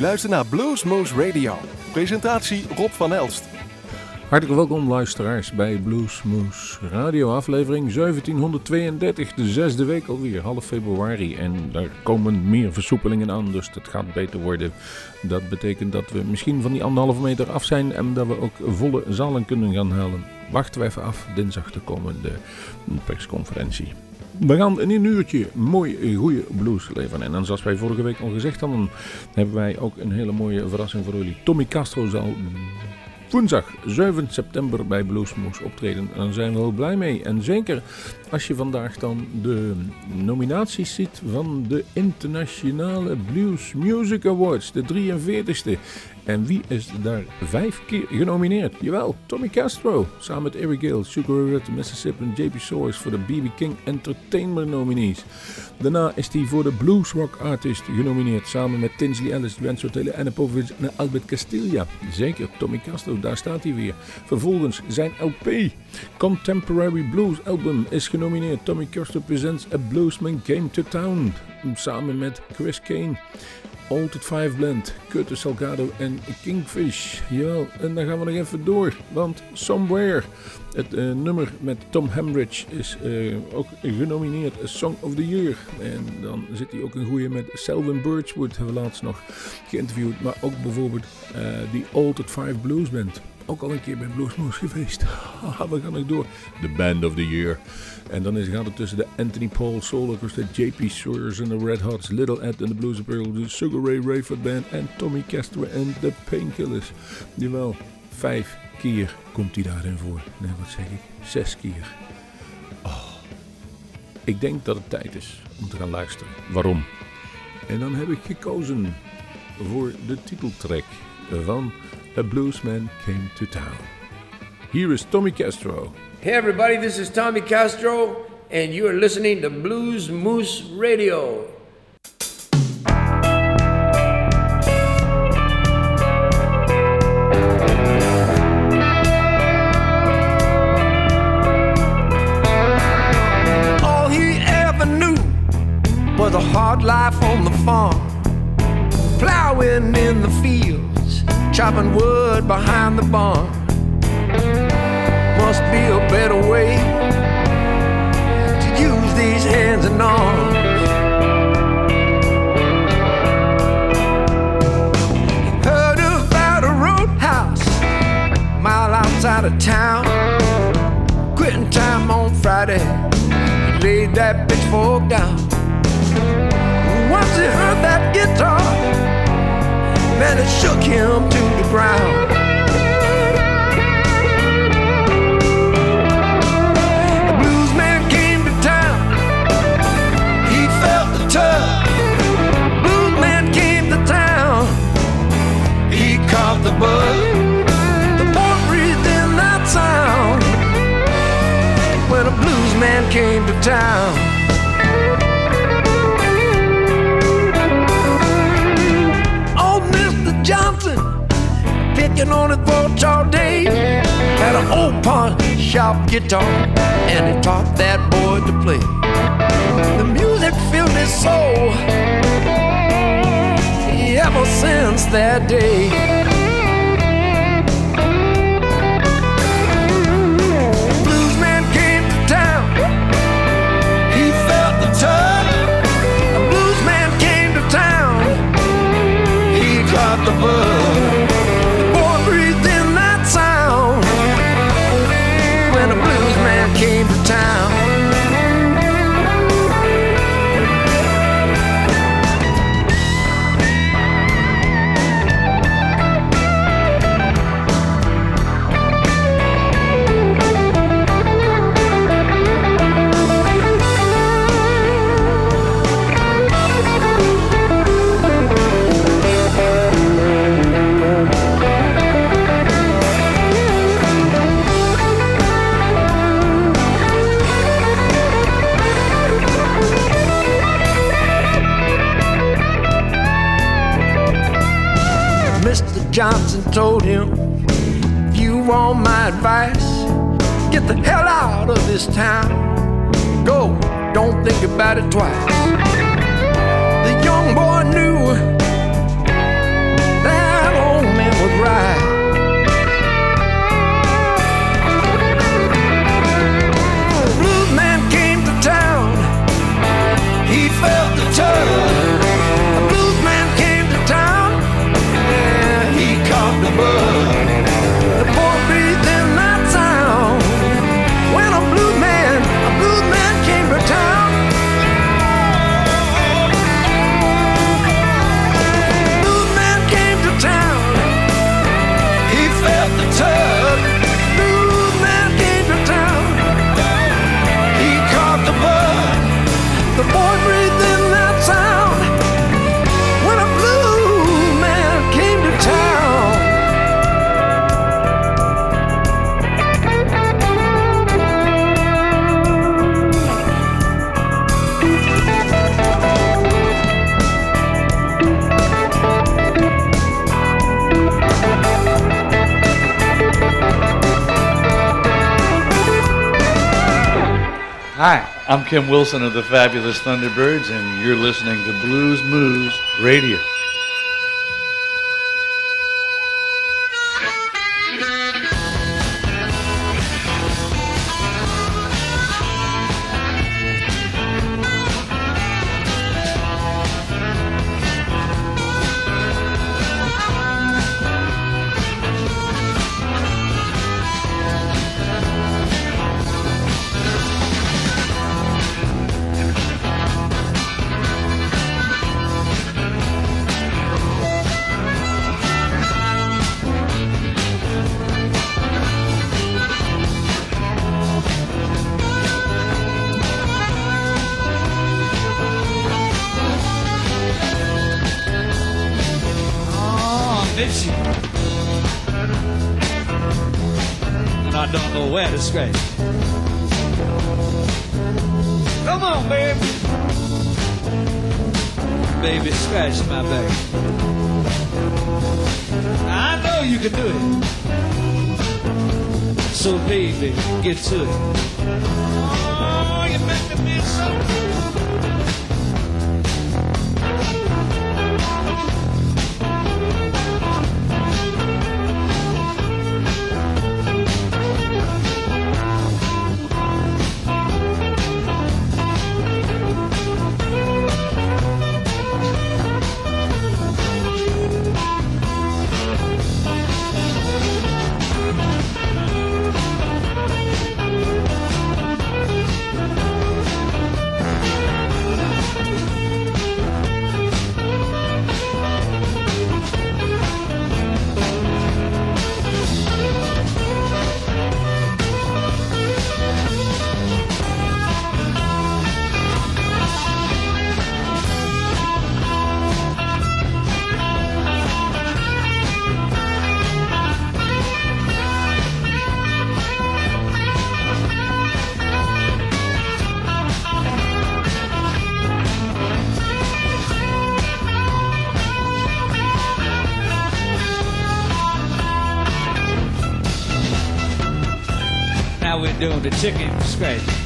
luistert naar Bluesmoose Radio. Presentatie Rob van Elst. Hartelijk welkom luisteraars bij Bluesmoose Radio aflevering 1732, de zesde week alweer, half februari. En daar komen meer versoepelingen aan, dus het gaat beter worden. Dat betekent dat we misschien van die anderhalve meter af zijn en dat we ook volle zalen kunnen gaan halen. Wachten we even af, dinsdag de komende persconferentie. We gaan in een uurtje mooi goede blues leveren. En zoals wij vorige week al gezegd hadden, hebben wij ook een hele mooie verrassing voor jullie. Tommy Castro zal woensdag 7 september bij Bluesmoes optreden. En daar zijn we heel blij mee. En zeker als je vandaag dan de nominaties ziet van de Internationale Blues Music Awards, de 43ste. En wie is daar vijf keer genomineerd? Jawel, Tommy Castro. Samen met Eric Gill, Sugar Ray Mississippi en JP Soares voor de BB King Entertainment nominees. Daarna is hij voor de Blues Rock Artist genomineerd. Samen met Tinsley Ellis, Renzo Taylor, Anapovic en Albert Castilla. Zeker, Tommy Castro, daar staat hij weer. Vervolgens zijn LP, Contemporary Blues Album, is genomineerd. Tommy Castro Presents A Bluesman Came to Town. Samen met Chris Kane. Altered Five Blend, Curtis Salgado en Kingfish. Jawel, en dan gaan we nog even door, want Somewhere, het uh, nummer met Tom Hambridge, is uh, ook genomineerd as Song of the Year. En dan zit hij ook een goede met Selwyn Birchwood, hebben we laatst nog geïnterviewd. Maar ook bijvoorbeeld uh, die Altered Five Blues Band. Ook al een keer bij Bluesmoose geweest. we gaan nog door. The Band of the Year. En dan is, gaat het tussen de Anthony Paul Soul de JP Sawyers en de Red Hots, Little Ed en de Blues Apparel, de Sugar Ray Rayford Band en Tommy Castro en de Painkillers. Jawel, vijf keer komt hij daarin voor. Nee, wat zeg ik? Zes keer. Oh. Ik denk dat het tijd is om te gaan luisteren. Waarom? En dan heb ik gekozen voor de titeltrack van A Bluesman Came to Town. Here is Tommy Castro. Hey, everybody, this is Tommy Castro, and you are listening to Blues Moose Radio. All he ever knew was a hard life on the farm, plowing in the fields, chopping wood behind the barn must be a better way to use these hands and arms. Heard about a roadhouse a mile outside of town. Quitting time on Friday, he laid that pitchfork down. Once he heard that guitar, man, it shook him to the ground. Came to town. Old Mr. Johnson, picking on his porch all day, had an old pawn shop guitar, and he taught that boy to play. The music filled his soul ever since that day. Told him, If you want my advice, get the hell out of this town. Go, don't think about it twice. I'm Kim Wilson of the Fabulous Thunderbirds, and you're listening to Blues Moves Radio. baby, get to it. Oh, you make me so the chicken scratch.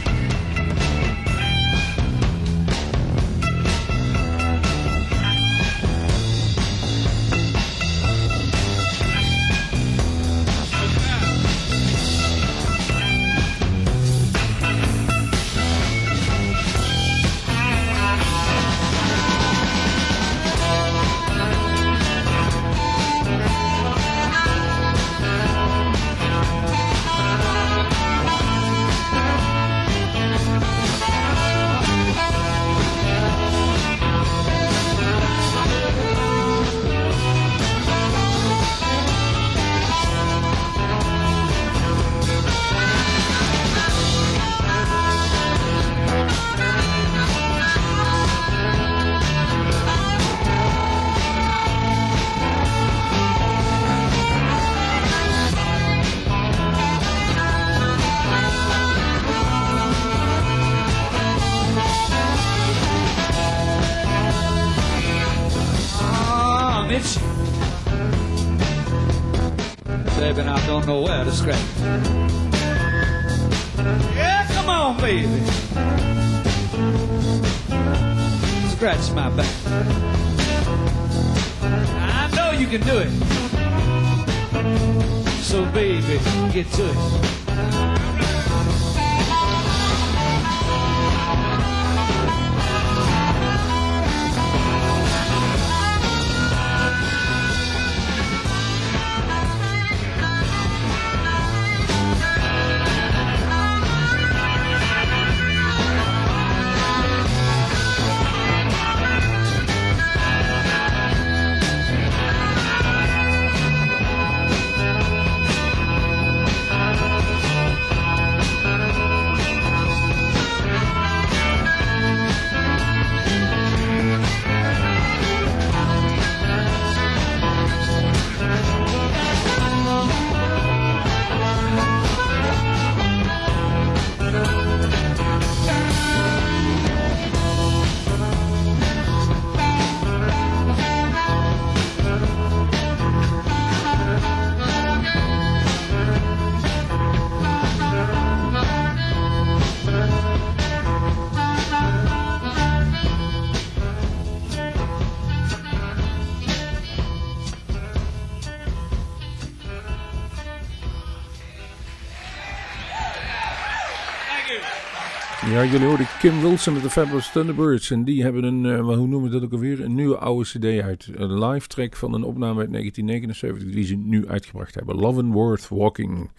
Ja, jullie hoorden Kim Wilson met de Fabulous Thunderbirds. En die hebben een, uh, hoe noemen we dat ook alweer? Een nieuwe oude cd uit. Een live track van een opname uit 1979 die ze nu uitgebracht hebben. Love and Worth Walking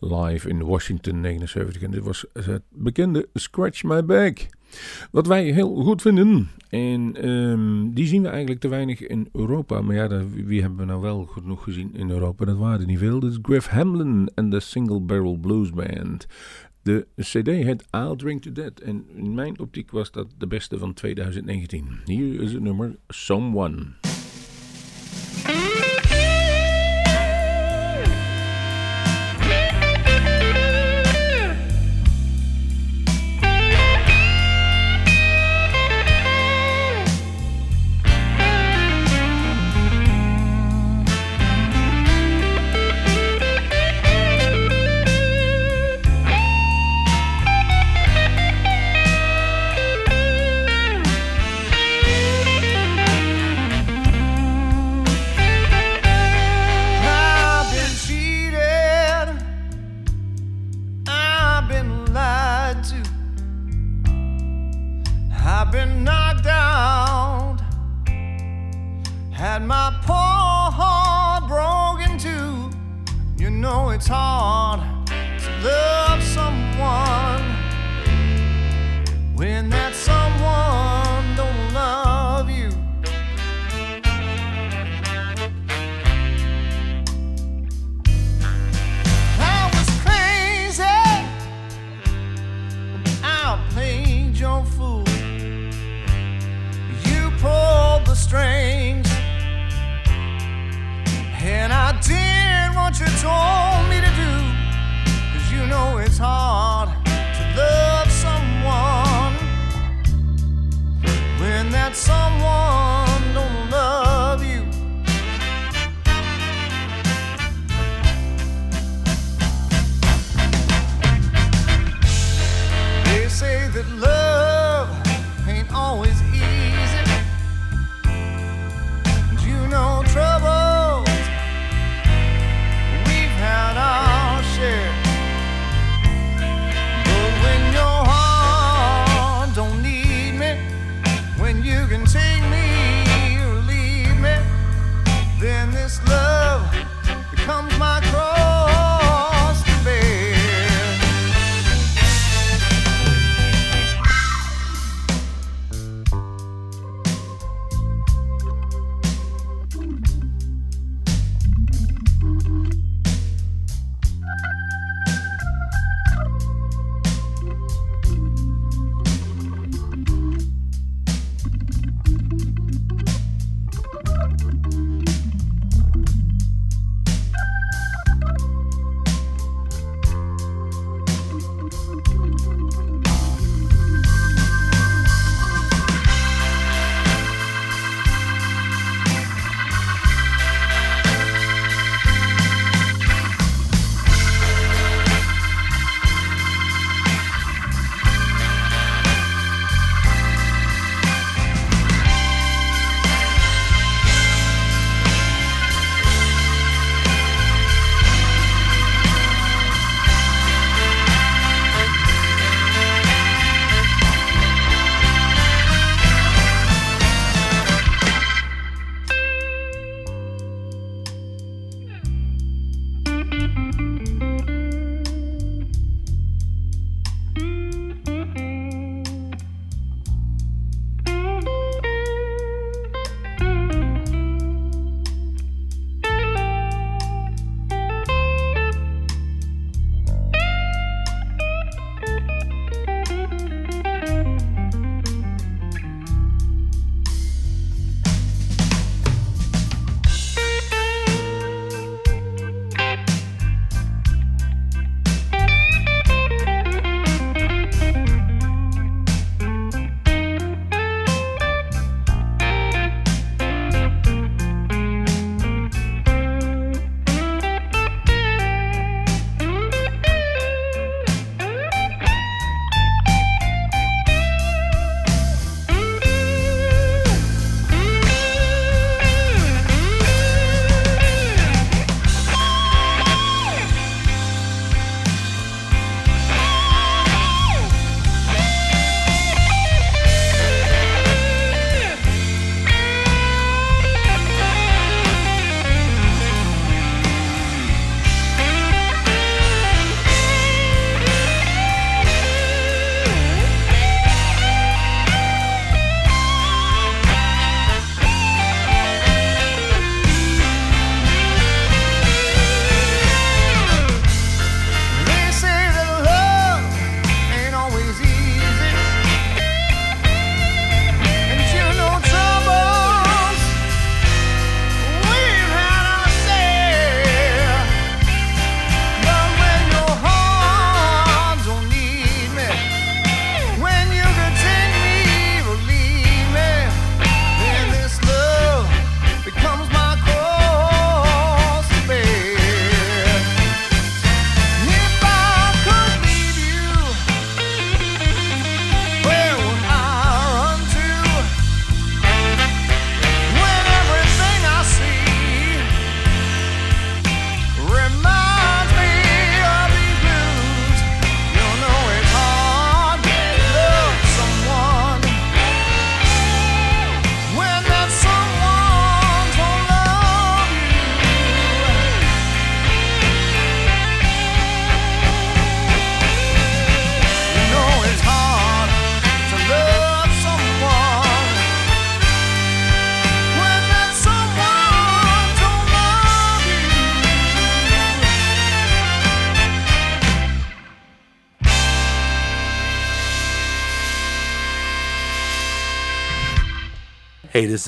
live in Washington 79. En dit was het bekende Scratch My Back. Wat wij heel goed vinden. En um, die zien we eigenlijk te weinig in Europa. Maar ja, wie hebben we nou wel genoeg gezien in Europa? Dat waren er niet veel. Dat is Griff Hamlin en de Single Barrel Blues Band. De CD heet I'll Drink to Dead. En in mijn optiek was dat de beste van 2019. Hier is het nummer Someone.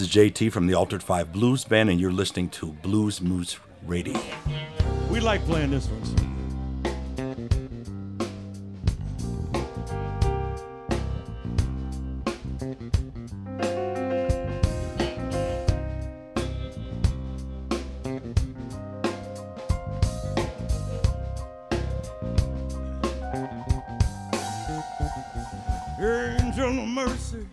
This is JT from the Altered Five Blues Band, and you're listening to Blues Moose Radio. We like playing this one. Angel of mercy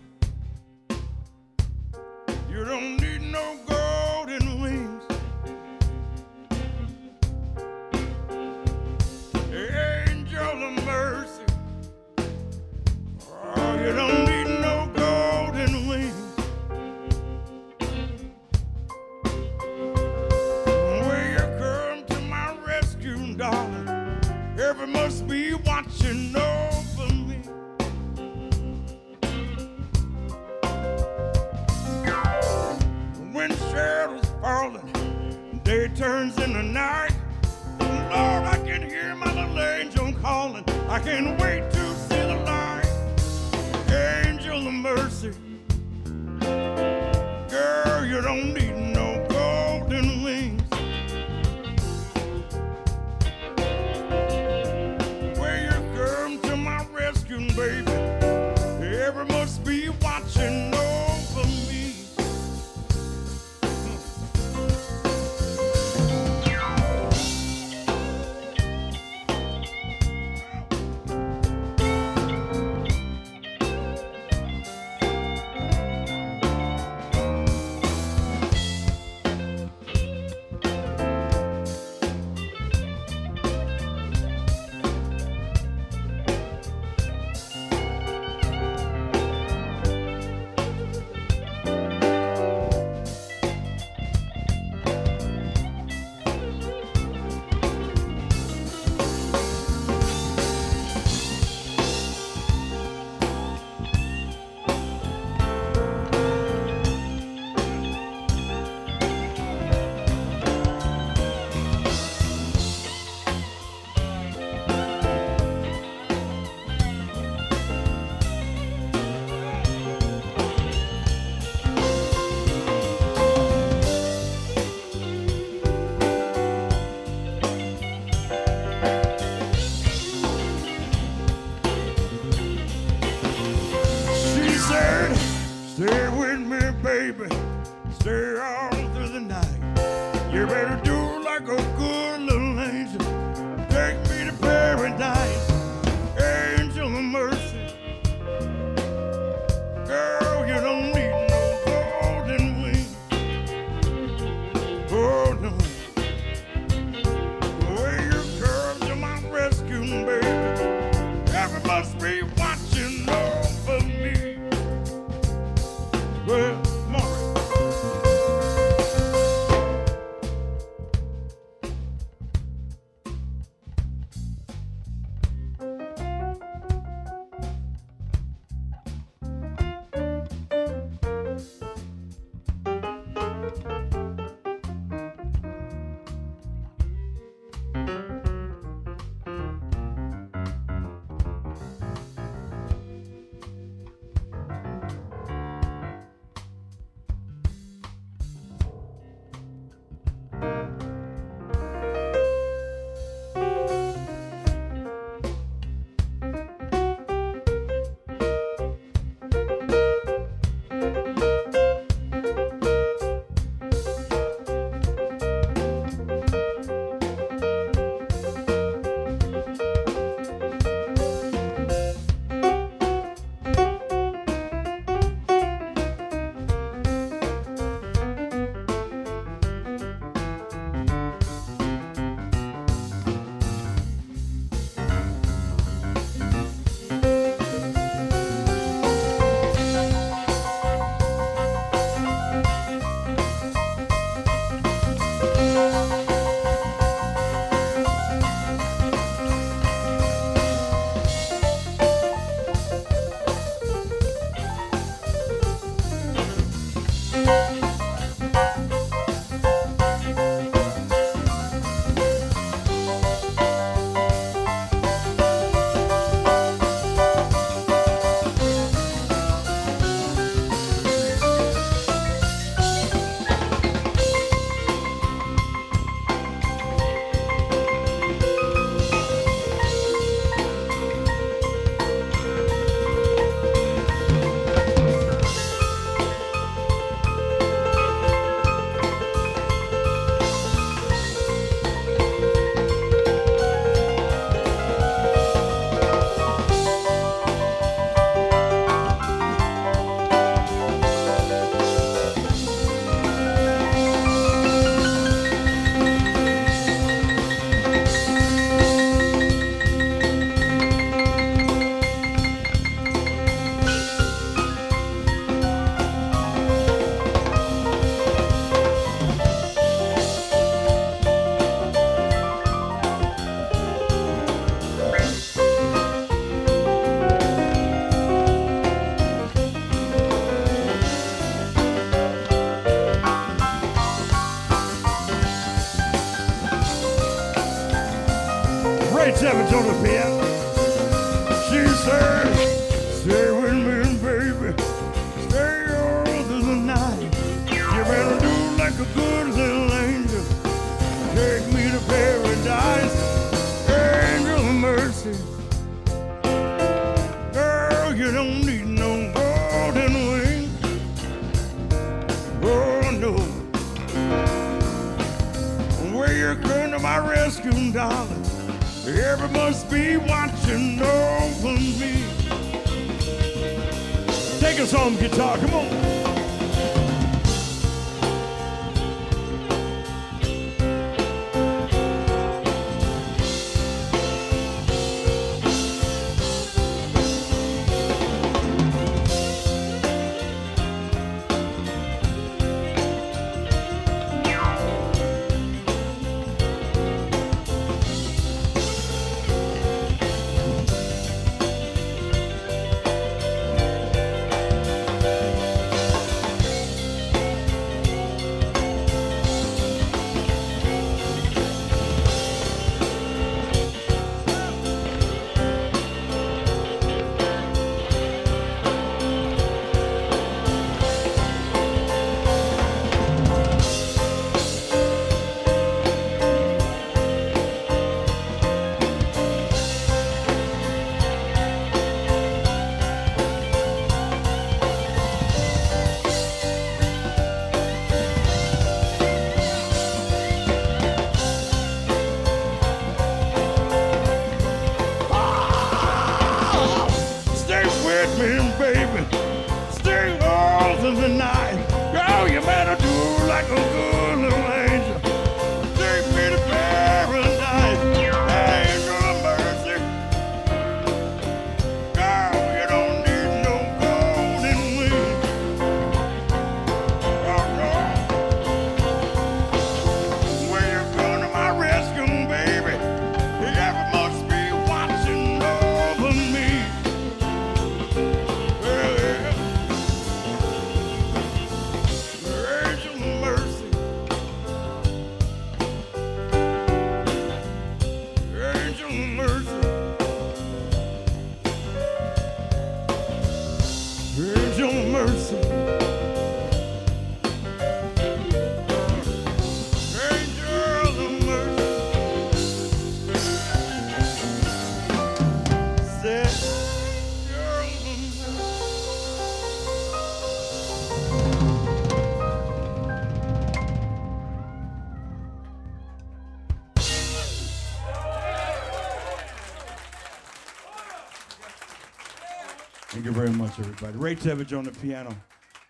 everybody. Ray Tevage on the piano,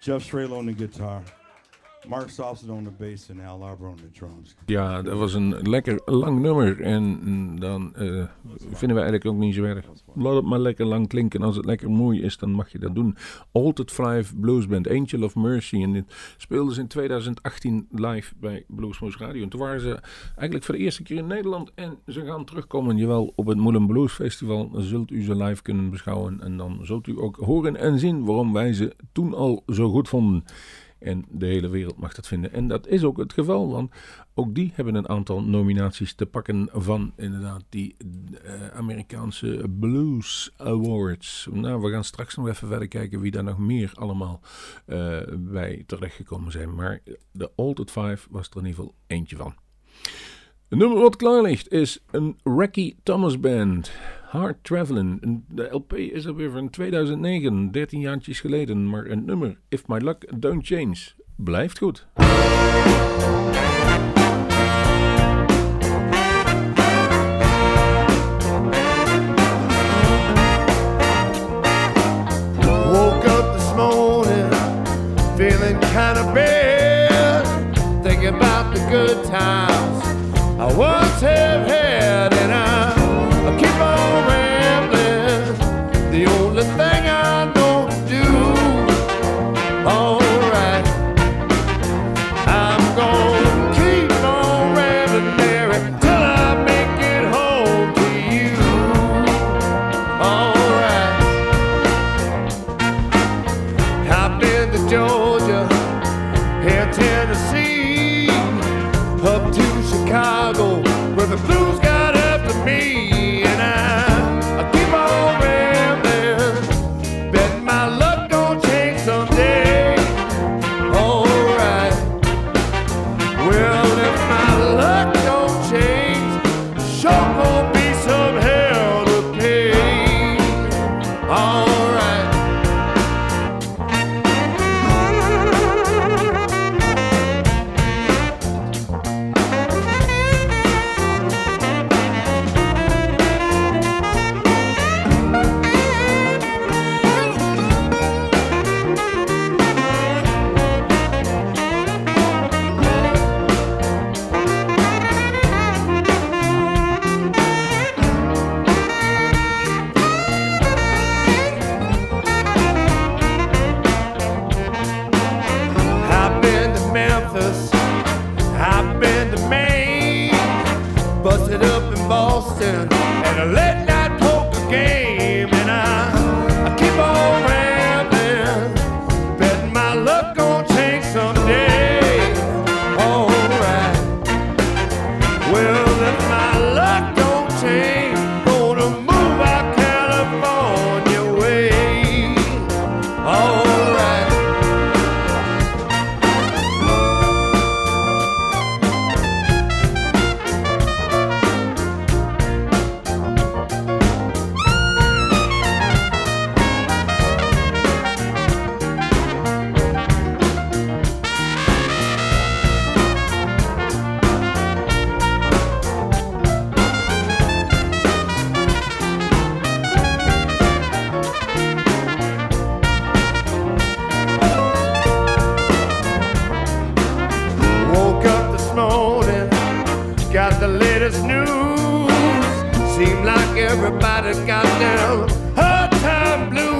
Jeff Strelo on the guitar, Mark Sausage on the bass, and Al Arbor on the drums. Ja, dat was een lekker lang nummer. En mm, dan eh, vinden we eigenlijk ook niet zo erg. Laat het maar lekker lang klinken. Als het lekker mooi is, dan mag je dat doen. Altered Five Blues Band, Angel of Mercy. En dit speelden ze in 2018 live bij Bluesmoose Radio. En toen waren ze eigenlijk voor de eerste keer in Nederland. En ze gaan terugkomen, jawel, op het Moulin Blues Festival. Zult u ze live kunnen beschouwen. En dan zult u ook horen en zien waarom wij ze toen al zo goed vonden. En de hele wereld mag dat vinden. En dat is ook het geval, want ook die hebben een aantal nominaties te pakken van inderdaad die eh, Amerikaanse Blues Awards. Nou, we gaan straks nog even verder kijken wie daar nog meer allemaal eh, bij terechtgekomen zijn. Maar de Altered Five was er in ieder geval eentje van. Het nummer wat klaar ligt is een Racky Thomas Band. Hard Travelin'. De LP is alweer van 2009, 13 jaartjes geleden. Maar een nummer, If My Luck Don't Change, blijft goed. Well, about got goddamn hard time blue.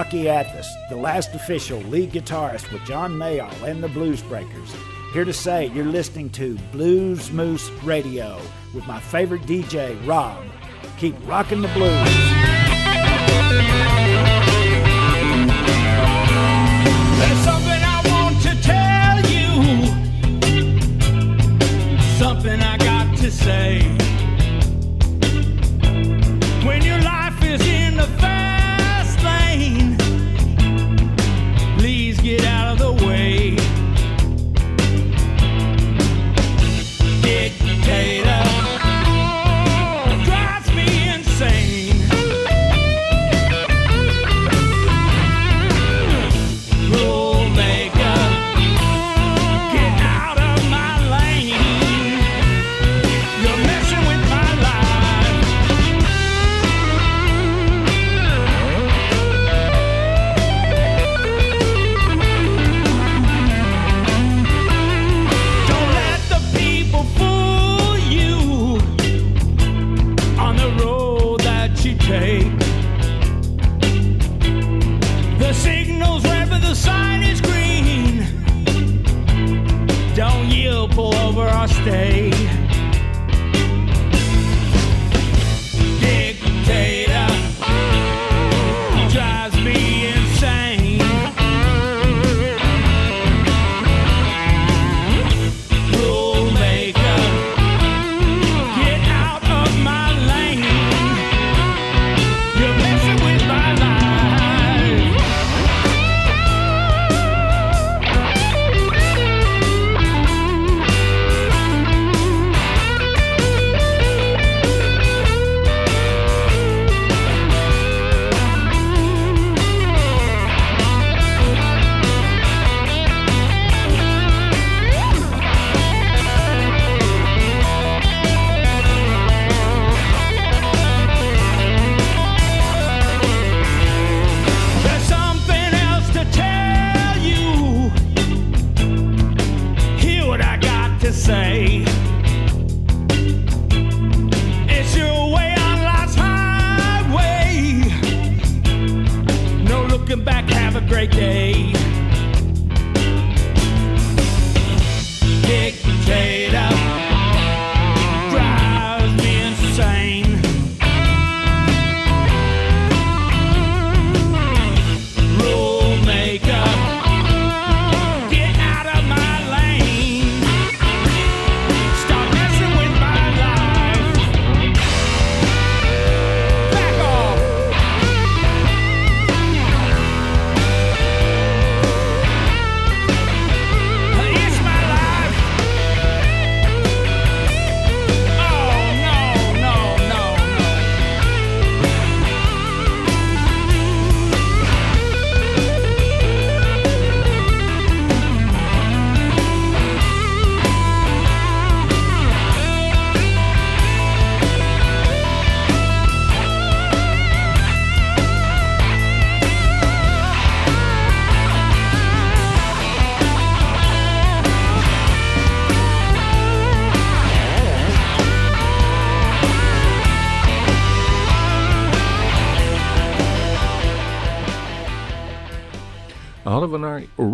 Rocky Athus, the last official lead guitarist with John Mayall and the Blues Breakers, here to say you're listening to Blues Moose Radio with my favorite DJ, Rob. Keep rocking the blues.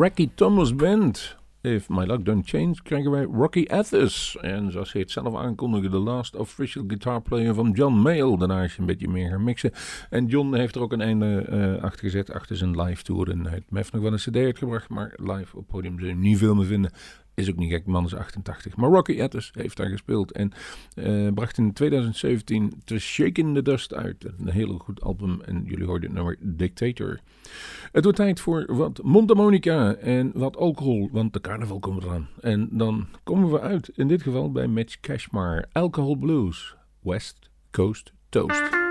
Rocky Thomas Band. If My Luck Don't Change krijgen wij Rocky Athos. En zoals hij het zelf aankondigde, de last official guitar player van John Mayall. Daarna is je een beetje meer gaan mixen. En John heeft er ook een einde uh, achter gezet, achter zijn live tour. En hij heeft nog wel een cd uitgebracht, maar live op podium zul je niet veel meer vinden. Is ook niet gek, man is 88. Maar Rocky Athos heeft daar gespeeld en uh, bracht in 2017 The Shaking the Dust uit. Een heel goed album en jullie hoorden het nummer Dictator. Het wordt tijd voor wat mondharmonica en wat alcohol, want de carnaval komt eraan. En dan komen we uit, in dit geval bij Mitch Cashmar, Alcohol Blues, West Coast Toast.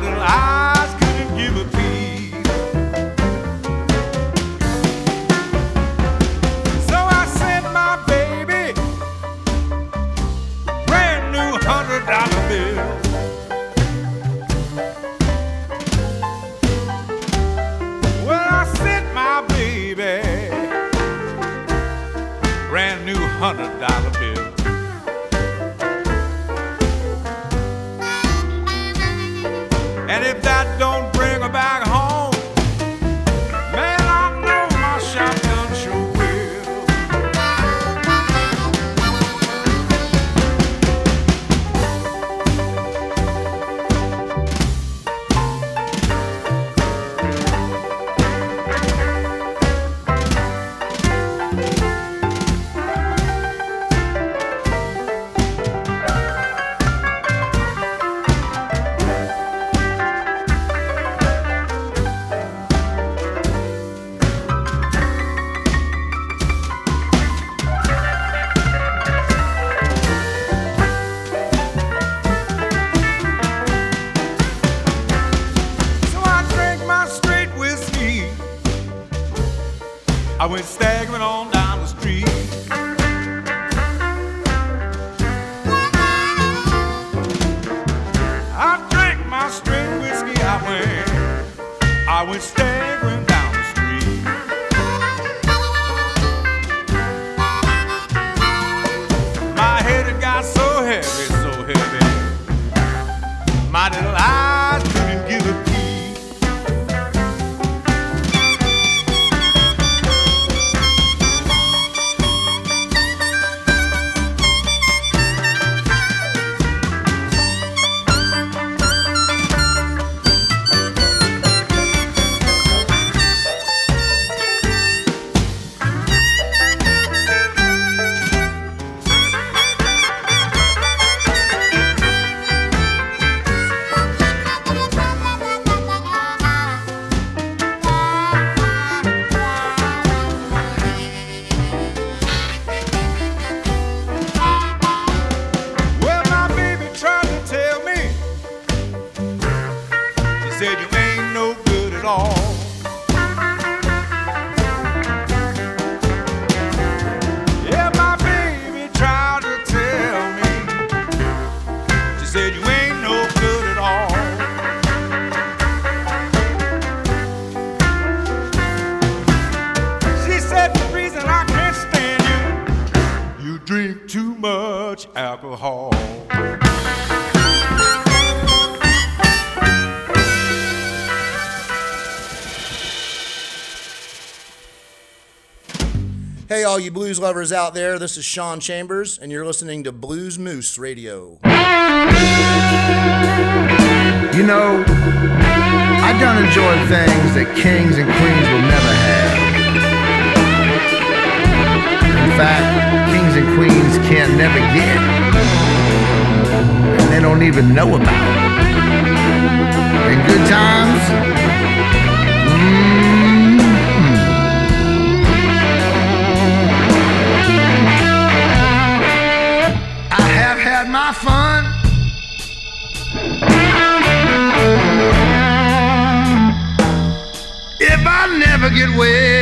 bottle. I all you blues lovers out there, this is Sean Chambers, and you're listening to Blues Moose Radio. You know, I done enjoy things that kings and queens will never have. In fact, kings and queens can't never get. And they don't even know about. it. In good times, get away.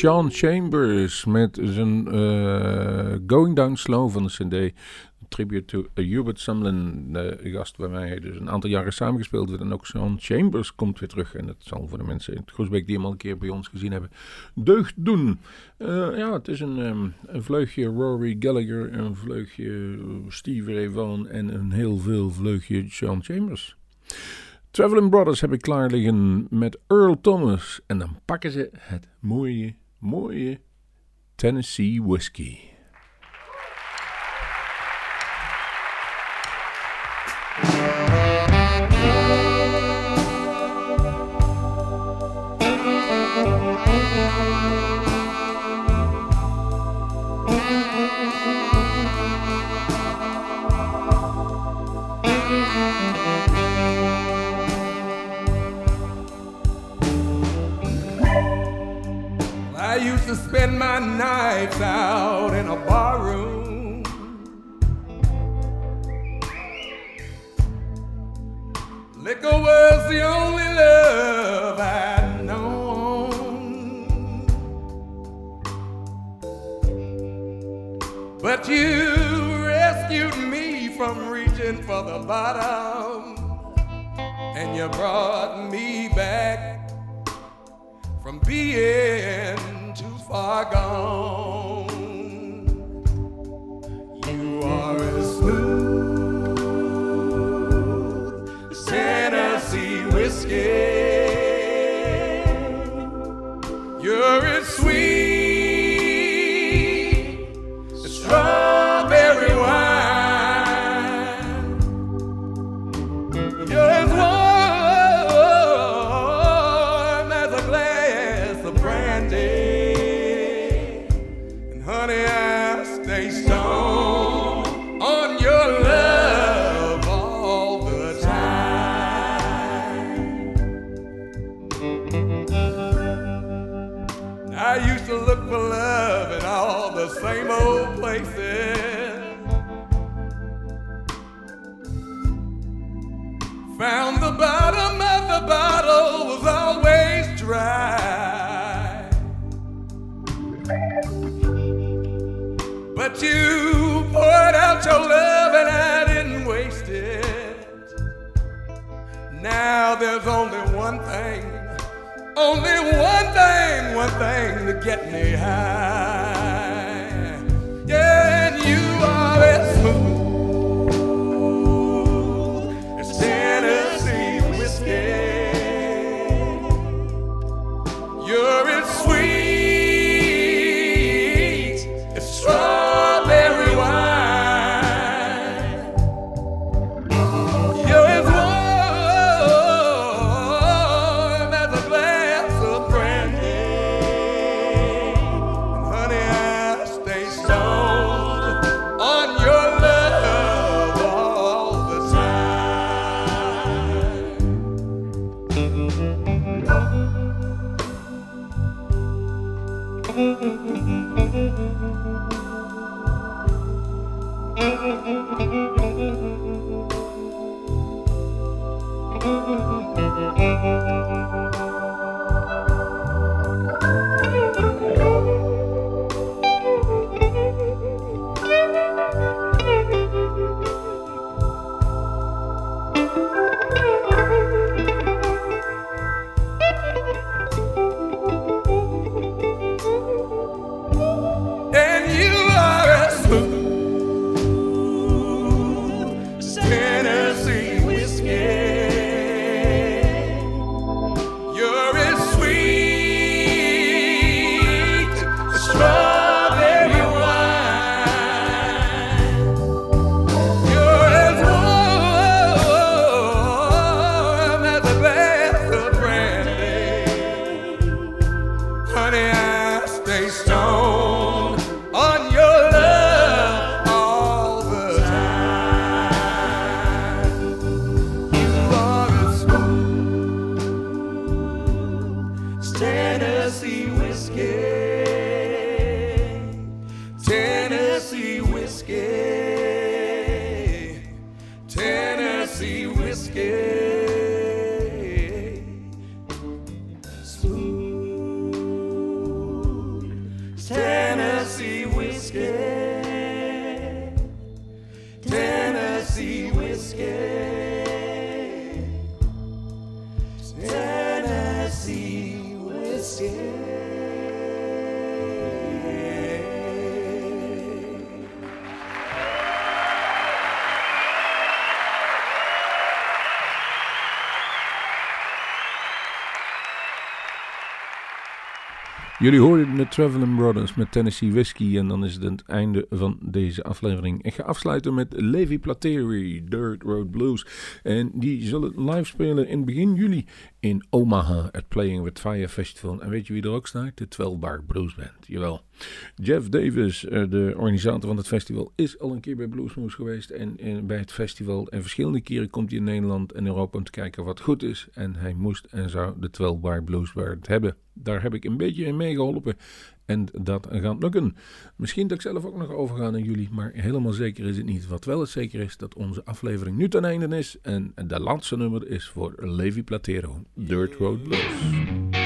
Sean Chambers met zijn eh, Going Down Slow van de CD. Tribute to Hubert Sumlin, de gast waarmee hij dus een aantal jaren samengespeeld heeft. En ook Sean Chambers komt weer terug. En dat zal voor de mensen in het Groesbeek die hem al een keer bij ons gezien hebben, deugd doen. Eh, ja, het is een, ehm, een vleugje Rory Gallagher, een vleugje Steve Ray Vaughan en een heel veel vleugje Sean Chambers. Traveling Brothers heb ik klaar liggen met Earl Thomas. En dan pakken ze het mooie, mooie Tennessee Whiskey. Nights out in a barroom. Liquor was the only love I'd known. But you rescued me from reaching for the bottom, and you brought me back from being too far gone. Same old places. Found the bottom of the bottle was always dry. But you poured out your love and I didn't waste it. Now there's only one thing, only one thing, one thing to get me high. Jullie hoorden de Traveling Brothers met Tennessee Whiskey. En dan is het het einde van deze aflevering. Ik ga afsluiten met Levi Plateri, Dirt Road Blues. En die zullen live spelen in begin juli in Omaha, het Playing with Fire Festival. En weet je wie er ook staat? De 12 Bar Blues Band. Jawel. Jeff Davis, eh, de organisator van het festival, is al een keer bij Bluesmoose geweest. En, en, bij het festival. En verschillende keren komt hij in Nederland en Europa om te kijken wat goed is. En hij moest en zou de 12 Bar Blues Band hebben. Daar heb ik een beetje in meegeholpen. En dat gaat lukken. Misschien dat ik zelf ook nog overga naar jullie, maar helemaal zeker is het niet. Wat wel het zeker is, dat onze aflevering nu ten einde is. En de laatste nummer is voor Levi Platero, Dirt Road Blues.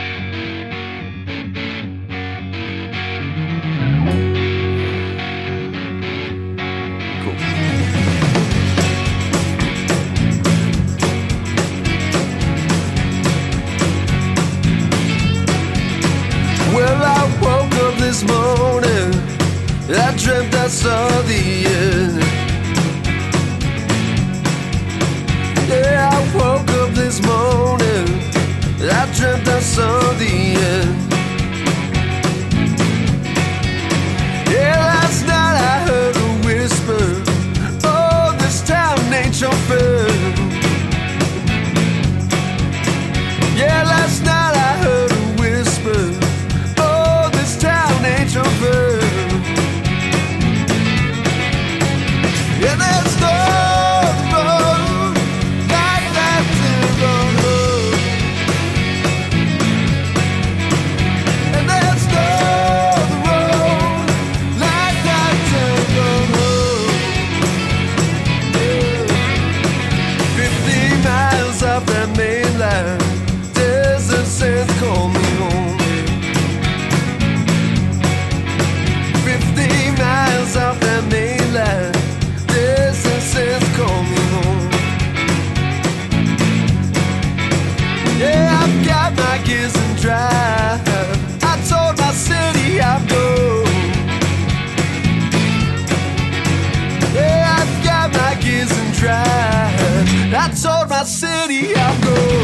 seria dor.